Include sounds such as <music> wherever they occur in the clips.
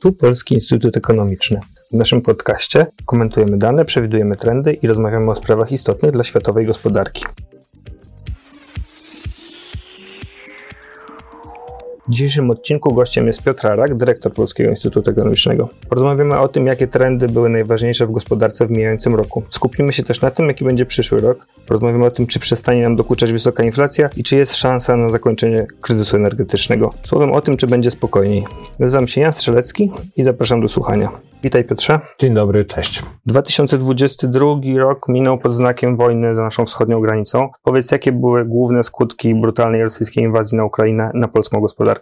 Tu Polski Instytut Ekonomiczny. W naszym podcaście komentujemy dane, przewidujemy trendy i rozmawiamy o sprawach istotnych dla światowej gospodarki. W dzisiejszym odcinku gościem jest Piotr Arak, dyrektor Polskiego Instytutu Ekonomicznego. Porozmawiamy o tym, jakie trendy były najważniejsze w gospodarce w mijającym roku. Skupimy się też na tym, jaki będzie przyszły rok. Porozmawiamy o tym, czy przestanie nam dokuczać wysoka inflacja i czy jest szansa na zakończenie kryzysu energetycznego. Słowem o tym, czy będzie spokojniej. Nazywam się Jan Strzelecki i zapraszam do słuchania. Witaj Piotrze. Dzień dobry, cześć. 2022 rok minął pod znakiem wojny za naszą wschodnią granicą. Powiedz, jakie były główne skutki brutalnej rosyjskiej inwazji na Ukrainę na polską gospodarkę?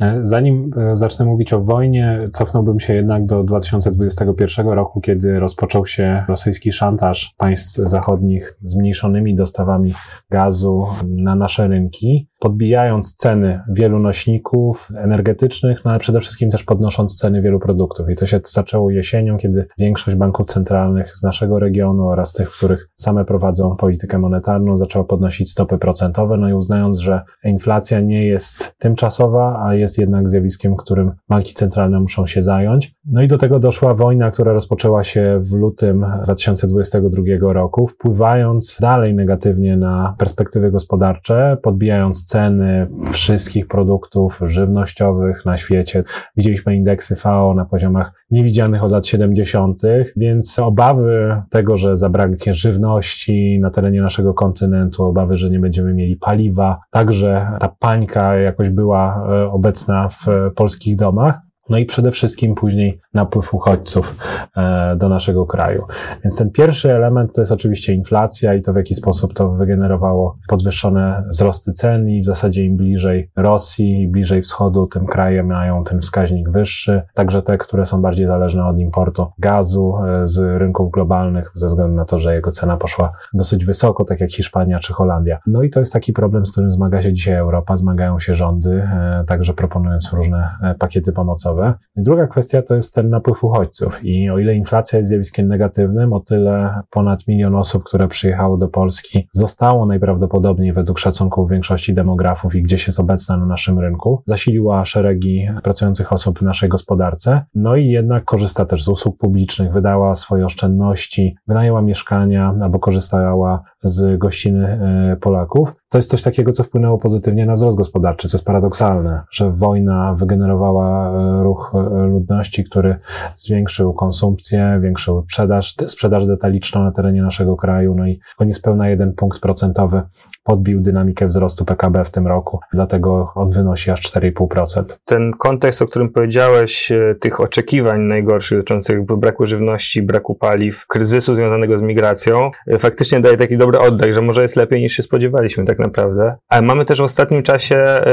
E, zanim e, zacznę mówić o wojnie, cofnąłbym się jednak do 2021 roku, kiedy rozpoczął się rosyjski szantaż państw zachodnich zmniejszonymi dostawami gazu na nasze rynki podbijając ceny wielu nośników energetycznych, no ale przede wszystkim też podnosząc ceny wielu produktów. I to się zaczęło jesienią, kiedy większość banków centralnych z naszego regionu oraz tych, których same prowadzą politykę monetarną, zaczęła podnosić stopy procentowe, no i uznając, że inflacja nie jest tymczasowa, a jest jednak zjawiskiem, którym banki centralne muszą się zająć. No i do tego doszła wojna, która rozpoczęła się w lutym 2022 roku, wpływając dalej negatywnie na perspektywy gospodarcze, podbijając ceny wszystkich produktów żywnościowych na świecie. Widzieliśmy indeksy FAO na poziomach niewidzianych od lat 70., więc obawy tego, że zabraknie żywności na terenie naszego kontynentu, obawy, że nie będziemy mieli paliwa, także ta pańka jakoś była e, obecna w polskich domach. No i przede wszystkim później napływ uchodźców e, do naszego kraju. Więc ten pierwszy element to jest oczywiście inflacja i to w jaki sposób to wygenerowało podwyższone wzrosty cen i w zasadzie im bliżej Rosji, i bliżej wschodu, tym kraje mają ten wskaźnik wyższy. Także te, które są bardziej zależne od importu gazu e, z rynków globalnych, ze względu na to, że jego cena poszła dosyć wysoko, tak jak Hiszpania czy Holandia. No i to jest taki problem, z którym zmaga się dzisiaj Europa, zmagają się rządy, e, także proponując różne pakiety pomocowe. I druga kwestia to jest ten napływ uchodźców. I o ile inflacja jest zjawiskiem negatywnym, o tyle ponad milion osób, które przyjechało do Polski, zostało najprawdopodobniej według szacunków większości demografów i gdzieś jest obecna na naszym rynku, zasiliła szeregi pracujących osób w naszej gospodarce. No i jednak korzysta też z usług publicznych, wydała swoje oszczędności, wynajęła mieszkania albo korzystała z gościny e, Polaków. To jest coś takiego, co wpłynęło pozytywnie na wzrost gospodarczy, co jest paradoksalne, że wojna wygenerowała e, ruch e, ludności, który zwiększył konsumpcję, zwiększył sprzedaż, sprzedaż detaliczną na terenie naszego kraju, no i o niespełna jeden punkt procentowy podbił dynamikę wzrostu PKB w tym roku, dlatego on wynosi aż 4,5%. Ten kontekst, o którym powiedziałeś, e, tych oczekiwań najgorszych dotyczących braku żywności, braku paliw, kryzysu związanego z migracją, e, faktycznie daje taki dobry oddech, że może jest lepiej niż się spodziewaliśmy tak naprawdę. Ale mamy też w ostatnim czasie e,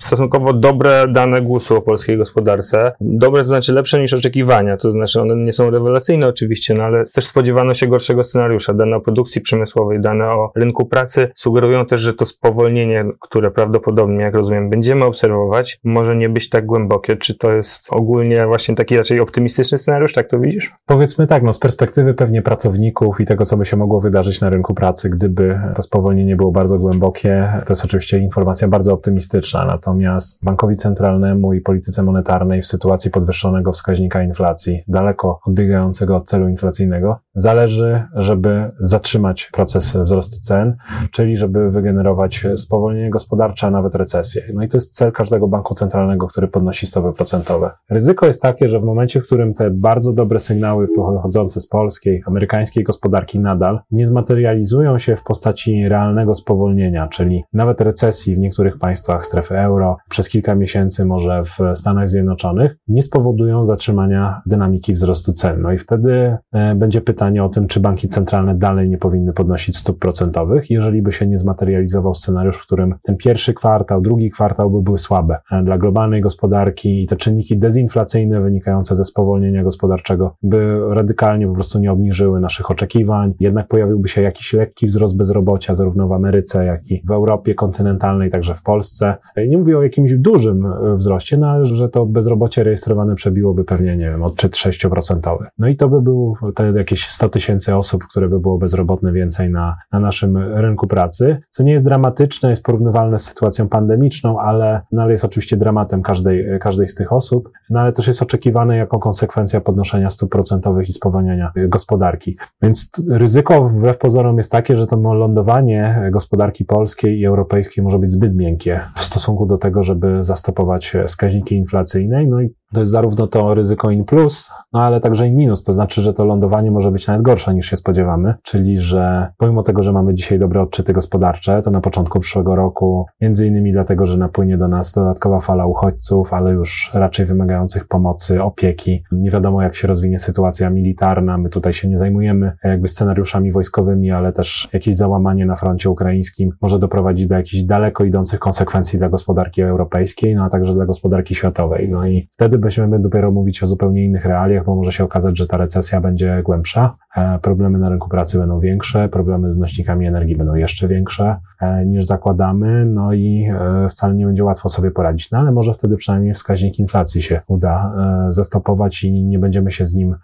stosunkowo dobre dane głosu o polskiej gospodarce. Dobre to znaczy lepsze niż oczekiwania, to znaczy one nie są rewelacyjne oczywiście, no ale też spodziewano się gorszego scenariusza. Dane o produkcji przemysłowej, dane o rynku pracy sugerują sugerują też, że to spowolnienie, które prawdopodobnie, jak rozumiem, będziemy obserwować, może nie być tak głębokie. Czy to jest ogólnie właśnie taki raczej optymistyczny scenariusz, tak to widzisz? Powiedzmy tak, no z perspektywy pewnie pracowników i tego, co by się mogło wydarzyć na rynku pracy, gdyby to spowolnienie było bardzo głębokie, to jest oczywiście informacja bardzo optymistyczna. Natomiast bankowi centralnemu i polityce monetarnej w sytuacji podwyższonego wskaźnika inflacji, daleko odbiegającego od celu inflacyjnego, zależy, żeby zatrzymać proces wzrostu cen, czyli żeby wygenerować spowolnienie gospodarcze, a nawet recesję. No i to jest cel każdego banku centralnego, który podnosi stopy procentowe. Ryzyko jest takie, że w momencie, w którym te bardzo dobre sygnały pochodzące z polskiej, amerykańskiej gospodarki nadal nie zmaterializują się w postaci realnego spowolnienia, czyli nawet recesji w niektórych państwach strefy euro przez kilka miesięcy, może w Stanach Zjednoczonych, nie spowodują zatrzymania dynamiki wzrostu cen. No i wtedy e, będzie pytanie o tym, czy banki centralne dalej nie powinny podnosić stóp procentowych. Jeżeli by się nie zmaterializował scenariusz, w którym ten pierwszy kwartał, drugi kwartał by były słabe dla globalnej gospodarki i te czynniki dezinflacyjne wynikające ze spowolnienia gospodarczego by radykalnie po prostu nie obniżyły naszych oczekiwań. Jednak pojawiłby się jakiś lekki wzrost bezrobocia zarówno w Ameryce, jak i w Europie kontynentalnej, także w Polsce. Nie mówię o jakimś dużym wzroście, no ale że to bezrobocie rejestrowane przebiłoby pewnie, nie wiem, odczyt 6%. No i to by było te jakieś 100 tysięcy osób, które by było bezrobotne więcej na, na naszym rynku pracy, co nie jest dramatyczne, jest porównywalne z sytuacją pandemiczną, ale, no ale jest oczywiście dramatem każdej, każdej z tych osób, no ale też jest oczekiwane jako konsekwencja podnoszenia stóp procentowych i spowalniania gospodarki. Więc ryzyko wbrew pozorom jest takie, że to lądowanie gospodarki polskiej i europejskiej może być zbyt miękkie w stosunku do tego, żeby zastopować wskaźniki inflacyjne. No i to jest zarówno to ryzyko in plus, no ale także in minus. To znaczy, że to lądowanie może być nawet gorsze niż się spodziewamy, czyli że pomimo tego, że mamy dzisiaj dobre odczyty gospodarcze, to na początku przyszłego roku, między innymi dlatego, że napłynie do nas dodatkowa fala uchodźców, ale już raczej wymagających pomocy, opieki. Nie wiadomo, jak się rozwinie sytuacja militarna. My tutaj się nie zajmujemy jakby scenariuszami wojskowymi, ale też jakieś załamanie na froncie ukraińskim może doprowadzić do jakichś daleko idących konsekwencji dla gospodarki europejskiej, no a także dla gospodarki światowej. No i wtedy będziemy dopiero mówić o zupełnie innych realiach, bo może się okazać, że ta recesja będzie głębsza, e, problemy na rynku pracy będą większe, problemy z nośnikami energii będą jeszcze większe e, niż zakładamy, no i e, wcale nie będzie łatwo sobie poradzić. No ale może wtedy przynajmniej wskaźnik inflacji się uda zastopować i nie będziemy się z nim,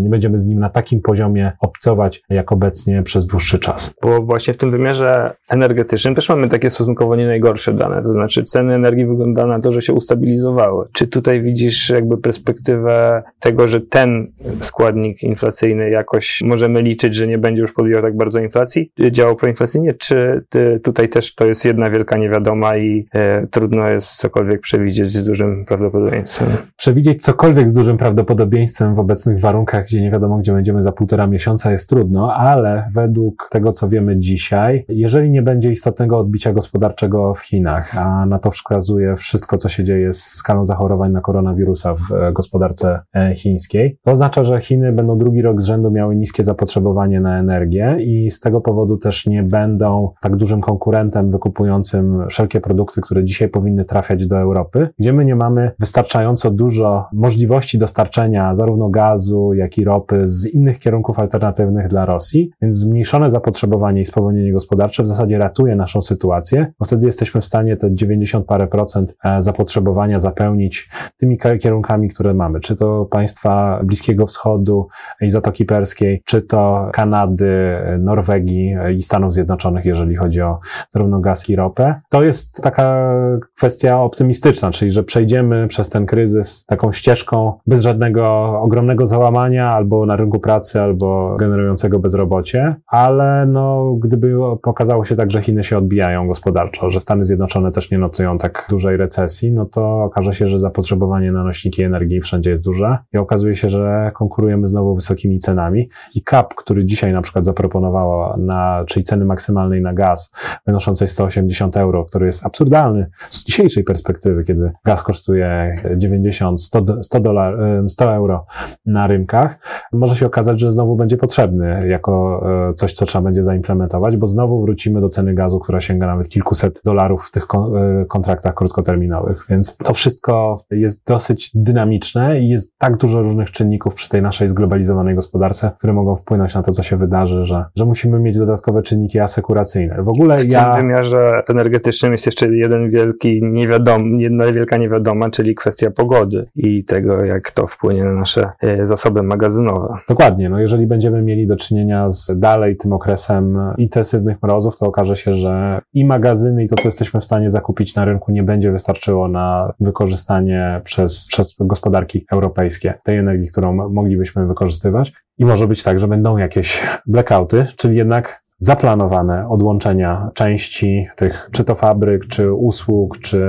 nie będziemy z nim na takim poziomie obcować jak obecnie przez dłuższy czas. Bo właśnie w tym wymiarze energetycznym też mamy takie stosunkowo nie najgorsze dane, to znaczy ceny energii wygląda na to, że się ustabilizowały. Czy tutaj widzisz widzisz jakby perspektywę tego, że ten składnik inflacyjny jakoś możemy liczyć, że nie będzie już podbijał tak bardzo inflacji, działał proinflacyjnie, czy tutaj też to jest jedna wielka niewiadoma i e, trudno jest cokolwiek przewidzieć z dużym prawdopodobieństwem? Przewidzieć cokolwiek z dużym prawdopodobieństwem w obecnych warunkach, gdzie nie wiadomo, gdzie będziemy za półtora miesiąca jest trudno, ale według tego, co wiemy dzisiaj, jeżeli nie będzie istotnego odbicia gospodarczego w Chinach, a na to wskazuje wszystko, co się dzieje z skalą zachorowań na koronawirus, koronawirusa w e, gospodarce e, chińskiej. To oznacza, że Chiny będą drugi rok z rzędu miały niskie zapotrzebowanie na energię i z tego powodu też nie będą tak dużym konkurentem wykupującym wszelkie produkty, które dzisiaj powinny trafiać do Europy, gdzie my nie mamy wystarczająco dużo możliwości dostarczenia zarówno gazu, jak i ropy z innych kierunków alternatywnych dla Rosji, więc zmniejszone zapotrzebowanie i spowolnienie gospodarcze w zasadzie ratuje naszą sytuację, bo wtedy jesteśmy w stanie te 90 parę procent e, zapotrzebowania zapełnić tymi kierunkami, które mamy. Czy to państwa Bliskiego Wschodu i Zatoki Perskiej, czy to Kanady, Norwegii i Stanów Zjednoczonych, jeżeli chodzi o zarówno gaz i ropę. To jest taka kwestia optymistyczna, czyli że przejdziemy przez ten kryzys taką ścieżką bez żadnego ogromnego załamania albo na rynku pracy, albo generującego bezrobocie, ale no, gdyby pokazało się tak, że Chiny się odbijają gospodarczo, że Stany Zjednoczone też nie notują tak dużej recesji, no to okaże się, że zapotrzebowanie na na nośniki energii wszędzie jest duże i okazuje się, że konkurujemy znowu wysokimi cenami. I CAP, który dzisiaj na przykład zaproponowała na, czyli ceny maksymalnej na gaz wynoszącej 180 euro, który jest absurdalny z dzisiejszej perspektywy, kiedy gaz kosztuje 90, 100, 100, dolar, 100 euro na rynkach, może się okazać, że znowu będzie potrzebny jako e, coś, co trzeba będzie zaimplementować, bo znowu wrócimy do ceny gazu, która sięga nawet kilkuset dolarów w tych e, kontraktach krótkoterminowych, więc to wszystko jest dosyć dosyć dynamiczne i jest tak dużo różnych czynników przy tej naszej zglobalizowanej gospodarce, które mogą wpłynąć na to, co się wydarzy, że, że musimy mieć dodatkowe czynniki asekuracyjne. W ogóle w ja... W tym wymiarze energetycznym jest jeszcze jeden wielki niewiadom, jedna wielka niewiadoma, czyli kwestia pogody i tego, jak to wpłynie na nasze e, zasoby magazynowe. Dokładnie. No jeżeli będziemy mieli do czynienia z dalej tym okresem intensywnych mrozów, to okaże się, że i magazyny, i to, co jesteśmy w stanie zakupić na rynku, nie będzie wystarczyło na wykorzystanie przez przez, gospodarki europejskie tej energii, którą moglibyśmy wykorzystywać. I może być tak, że będą jakieś <laughs> blackouty, czyli jednak zaplanowane odłączenia części tych, czy to fabryk, czy usług, czy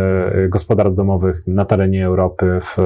gospodarstw domowych na terenie Europy w,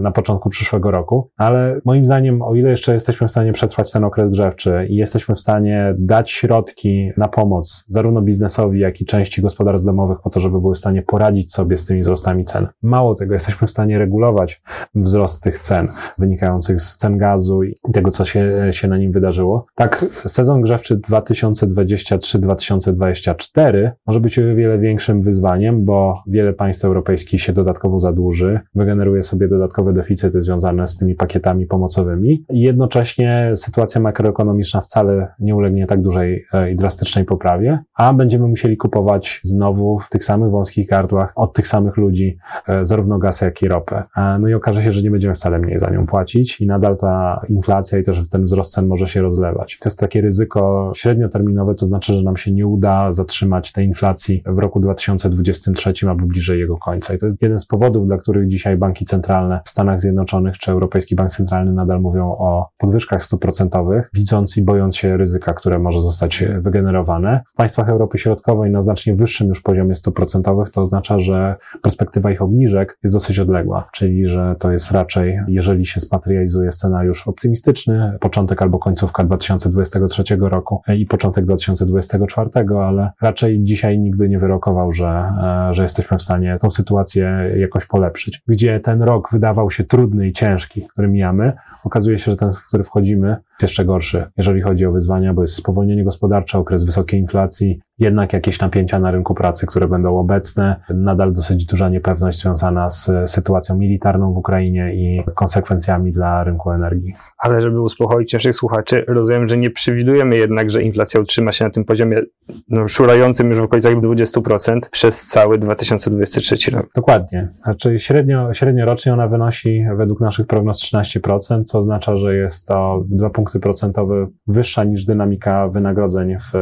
na początku przyszłego roku. Ale moim zdaniem, o ile jeszcze jesteśmy w stanie przetrwać ten okres grzewczy i jesteśmy w stanie dać środki na pomoc zarówno biznesowi, jak i części gospodarstw domowych po to, żeby były w stanie poradzić sobie z tymi wzrostami cen. Mało tego, jesteśmy w stanie regulować wzrost tych cen wynikających z cen gazu i tego, co się, się na nim wydarzyło. Tak, sezon grzewczy 2000 2023-2024 może być o wiele większym wyzwaniem, bo wiele państw europejskich się dodatkowo zadłuży, wygeneruje sobie dodatkowe deficyty związane z tymi pakietami pomocowymi i jednocześnie sytuacja makroekonomiczna wcale nie ulegnie tak dużej e, i drastycznej poprawie, a będziemy musieli kupować znowu w tych samych wąskich gardłach od tych samych ludzi e, zarówno gaz, jak i ropę. E, no i okaże się, że nie będziemy wcale mniej za nią płacić i nadal ta inflacja i też ten wzrost cen może się rozlewać. To jest takie ryzyko średnioterminowe, to znaczy, że nam się nie uda zatrzymać tej inflacji w roku 2023 albo bliżej jego końca. I to jest jeden z powodów, dla których dzisiaj banki centralne w Stanach Zjednoczonych czy Europejski Bank Centralny nadal mówią o podwyżkach stóp procentowych, widząc i bojąc się ryzyka, które może zostać wygenerowane. W państwach Europy Środkowej na znacznie wyższym już poziomie stóp procentowych to oznacza, że perspektywa ich obniżek jest dosyć odległa, czyli że to jest raczej, jeżeli się spatrializuje scenariusz optymistyczny, początek albo końcówka 2023 roku i początek 2024, ale raczej dzisiaj nikt by nie wyrokował, że, e, że jesteśmy w stanie tą sytuację jakoś polepszyć. Gdzie ten rok wydawał się trudny i ciężki, który mijamy, okazuje się, że ten, w który wchodzimy, jeszcze gorszy, jeżeli chodzi o wyzwania, bo jest spowolnienie gospodarcze, okres wysokiej inflacji, jednak jakieś napięcia na rynku pracy, które będą obecne, nadal dosyć duża niepewność związana z sytuacją militarną w Ukrainie i konsekwencjami dla rynku energii. Ale żeby uspokoić naszych słuchaczy, rozumiem, że nie przewidujemy jednak, że inflacja utrzyma się na tym poziomie no, szurającym już w okolicach 20% przez cały 2023 rok. Dokładnie. Znaczy średnio, średnio rocznie ona wynosi według naszych prognoz 13%, co oznacza, że jest to 2 punkty procentowe wyższa niż dynamika wynagrodzeń w,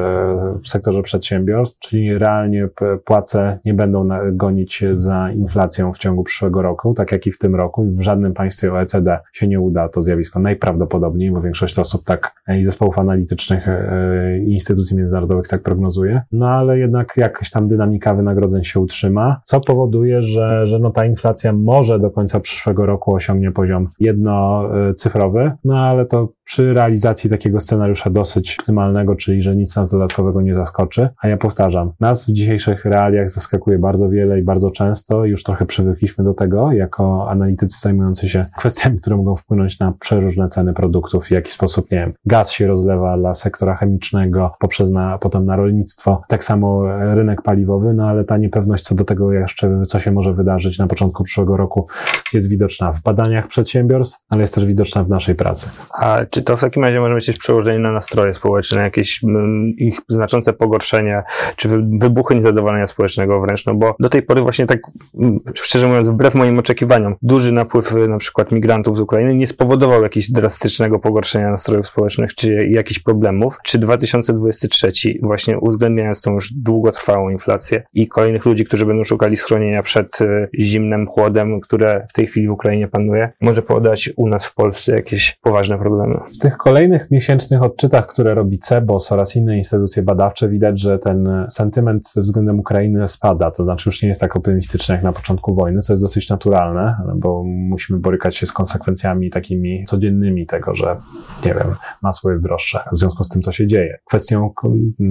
w sektorze przedsiębiorstw, czyli realnie płace nie będą gonić za inflacją w ciągu przyszłego roku, tak jak i w tym roku. W żadnym państwie OECD się nie uda to zjawisko najprawdopodobniej, bo większość osób tak i zespołów analitycznych e, i instytucji międzynarodowych tak prognozuje. No ale jednak jakaś tam dynamika wynagrodzeń się utrzyma, co powoduje, że, że no ta inflacja może do końca przyszłego roku osiągnie poziom jednocyfrowy, no ale to przy realizacji takiego scenariusza dosyć optymalnego, czyli że nic nas dodatkowego nie zaskoczy. A ja powtarzam, nas w dzisiejszych realiach zaskakuje bardzo wiele i bardzo często. Już trochę przywykliśmy do tego, jako analitycy zajmujący się kwestiami, które mogą wpłynąć na przeróżne ceny produktów, w jaki sposób, nie wiem, gaz się rozlewa dla sektora chemicznego, poprzez na, potem na rolnictwo. Tak samo rynek paliwowy, no ale ta niepewność co do tego jeszcze, co się może wydarzyć na początku przyszłego roku jest widoczna w badaniach przedsiębiorstw, ale jest też widoczna w naszej pracy. A czy to w takim razie może mieć przełożenie na nastroje społeczne, jakieś ich znaczące pogorszenie, czy wybuchy niezadowolenia społecznego wręcz, no bo do tej pory właśnie tak, szczerze mówiąc, wbrew moim oczekiwaniom, duży napływ y, na przykład migrantów z Ukrainy nie spowodował jakiegoś drastycznego pogorszenia nastrojów społecznych, czy jakichś problemów. Czy 2023 właśnie uwzględniając tą już długotrwałą inflację i kolejnych ludzi, którzy będą szukali schronienia przed y, zimnem, chłodem, które w tej chwili w Ukrainie panuje, może podać u nas w Polsce jakieś poważne problemy? W tych kolejnych miesięcznych odczytach, które robi CEBOS oraz inne instytucje badawcze, widać, że ten sentyment względem Ukrainy spada. To znaczy już nie jest tak optymistyczny jak na początku wojny, co jest dosyć naturalne, bo musimy borykać się z konsekwencjami takimi codziennymi tego, że nie wiem, masło jest droższe w związku z tym, co się dzieje. Kwestią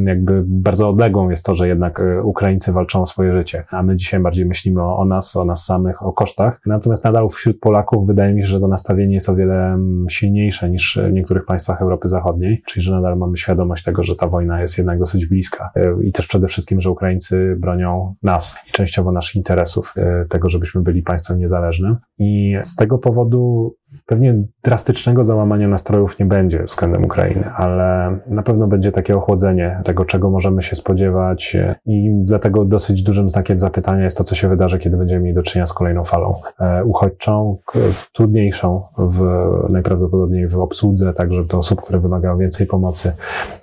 jakby bardzo odległą jest to, że jednak e, Ukraińcy walczą o swoje życie, a my dzisiaj bardziej myślimy o, nas, o nas samych, o kosztach. Natomiast nadal wśród Polaków wydaje mi się, że to nastawienie jest o wiele mm, silniejsze niż w niektórych państwach Europy Zachodniej, czyli że nadal mamy świadomość tego, że ta wojna jest jednak dosyć bliska e, i też przede wszystkim, że Ukraińcy bronią nas i częściowo naszych interesów, e, tego, żebyśmy byli państwem niezależnym. I z tego powodu Pewnie drastycznego załamania nastrojów nie będzie względem Ukrainy, ale na pewno będzie takie ochłodzenie tego, czego możemy się spodziewać i dlatego dosyć dużym znakiem zapytania jest to, co się wydarzy, kiedy będziemy mieli do czynienia z kolejną falą e, uchodźczą, trudniejszą w, najprawdopodobniej w obsłudze, także do osób, które wymagają więcej pomocy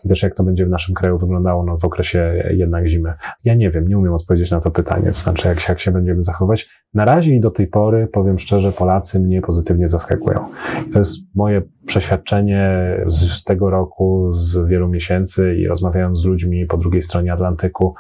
i też jak to będzie w naszym kraju wyglądało no, w okresie jednak zimy. Ja nie wiem, nie umiem odpowiedzieć na to pytanie, to znaczy jak się, jak się będziemy zachować. Na razie i do tej pory, powiem szczerze, Polacy mnie pozytywnie zaskakują. To jest moje przeświadczenie z, tego roku, z wielu miesięcy i rozmawiając z ludźmi po drugiej stronie Atlantyku,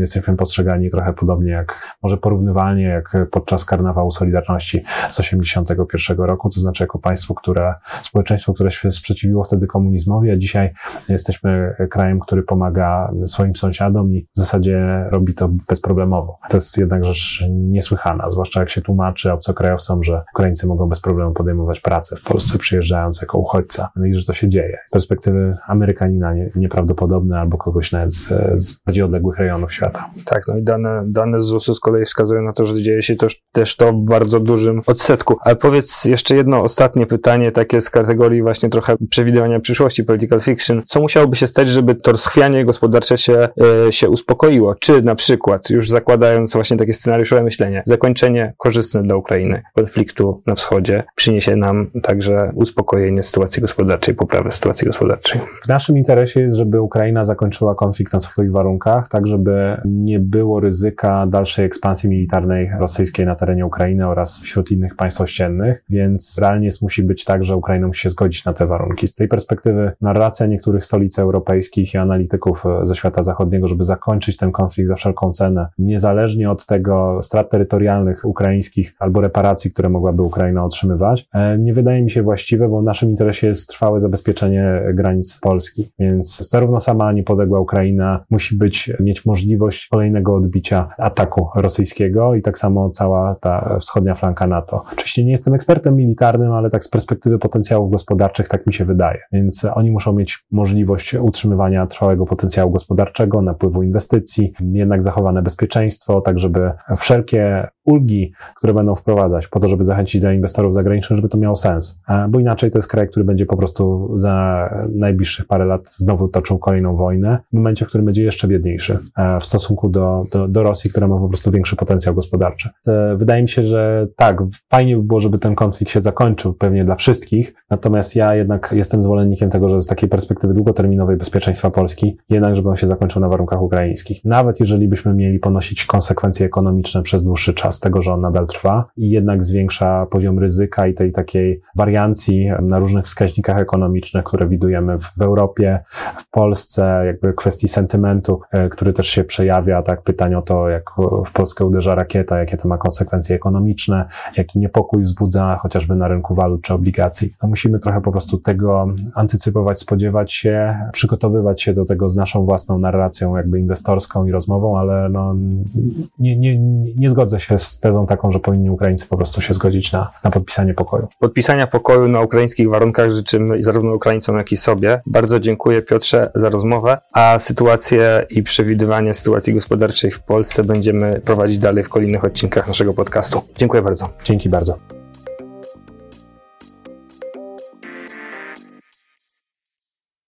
jesteśmy postrzegani trochę podobnie jak, może porównywalnie jak podczas karnawału Solidarności z 81 roku, to znaczy jako państwo, które, społeczeństwo, które się sprzeciwiło wtedy komunizmowi, a dzisiaj jesteśmy krajem, który pomaga swoim sąsiadom i w zasadzie robi to bezproblemowo. To jest jednak rzecz niesłychana, zwłaszcza jak się tłumaczy obcokrajowcom, że Ukraińcy mogą bez problemu podejmować pracę w Polsce, przyjeżdżając jako uchodźca. No i że to się dzieje. Z perspektywy Amerykanina nie, nieprawdopodobne albo kogoś nawet z, z bardziej odległych rejonów świata. Tak, no i dane, dane z ZUS-u z kolei wskazują na to, że dzieje się to, też to w bardzo dużym odsetku. Ale powiedz jeszcze jedno ostatnie pytanie, takie z kategorii właśnie trochę przewidywania przyszłości, political fiction. Co musiałoby się stać, żeby to rozchwianie gospodarcze się, yy, się uspokoiło? Czy na przykład, już zakładając właśnie takie scenariuszowe myślenie, zakończenie korzystne dla Ukrainy konfliktu na wschodzie przyniesie nam także uspokojenie sytuacji gospodarczej, poprawę sytuacji gospodarczej? W naszym interesie jest, żeby Ukraina zakończyła konflikt na swoich warunkach, tak żeby nie było ryzyka dalszej ekspansji militarnej rosyjskiej na terenie Ukrainy oraz wśród innych państw ościennych, więc realnie musi być tak, że Ukraina musi się zgodzić na te warunki. Z tej perspektywy narracja niektórych stolic europejskich i analityków ze świata zachodniego, żeby zakończyć ten konflikt za wszelką cenę, niezależnie od tego strat terytorialnych ukraińskich albo reparacji, które mogłaby Ukraina otrzymywać, e, nie wydaje mi się właściwe, bo w interesie jest trwałe zabezpieczenie granic Polski. Więc zarówno sama niepodległa Ukraina musi być, mieć możliwość kolejnego odbicia ataku rosyjskiego i tak samo cała ta wschodnia flanka NATO. Oczywiście nie jestem ekspertem militarnym, ale tak z perspektywy potencjałów gospodarczych tak mi się wydaje. Więc oni muszą mieć możliwość utrzymywania trwałego potencjału gospodarczego, napływu inwestycji, jednak zachowane bezpieczeństwo, tak żeby wszelkie ulgi, które będą wprowadzać po to, żeby zachęcić dla inwestorów zagranicznych, żeby to miało sens. Bo inaczej to jest kraj, który będzie po prostu za najbliższych parę lat znowu toczył kolejną wojnę, w momencie, w którym będzie jeszcze biedniejszy w stosunku do, do, do Rosji, która ma po prostu większy potencjał gospodarczy. E, wydaje mi się, że tak, fajnie by było, żeby ten konflikt się zakończył, pewnie dla wszystkich, natomiast ja jednak jestem zwolennikiem tego, że z takiej perspektywy długoterminowej bezpieczeństwa Polski, jednak żeby on się zakończył na warunkach ukraińskich. Nawet jeżeli byśmy mieli ponosić konsekwencje ekonomiczne przez dłuższy czas tego, że on nadal trwa i jednak zwiększa poziom ryzyka i tej takiej wariancji na różnych wskaźnikach ekonomicznych, które widujemy w, w Europie, w Polsce, jakby kwestii sentymentu, e, który też się przejawia, tak, pytanie o to, jak w Polskę uderza rakieta, jakie to ma konsekwencje ekonomiczne, jaki niepokój wzbudza chociażby na rynku walut czy obligacji. No musimy trochę po prostu tego antycypować, spodziewać się, przygotowywać się do tego z naszą własną narracją, jakby inwestorską i rozmową, ale no, nie, nie, nie zgodzę się z tezą taką, że powinni Ukraińcy po prostu się zgodzić na, na podpisanie pokoju. Podpisania pokoju na ukraińskich warunkach życzymy zarówno Ukraińcom, jak i sobie. Bardzo dziękuję Piotrze za rozmowę, a sytuację i przewidywanie sytuacji gospodarczej w Polsce będziemy prowadzić dalej w kolejnych odcinkach naszego podcastu. Dziękuję bardzo. Dzięki bardzo.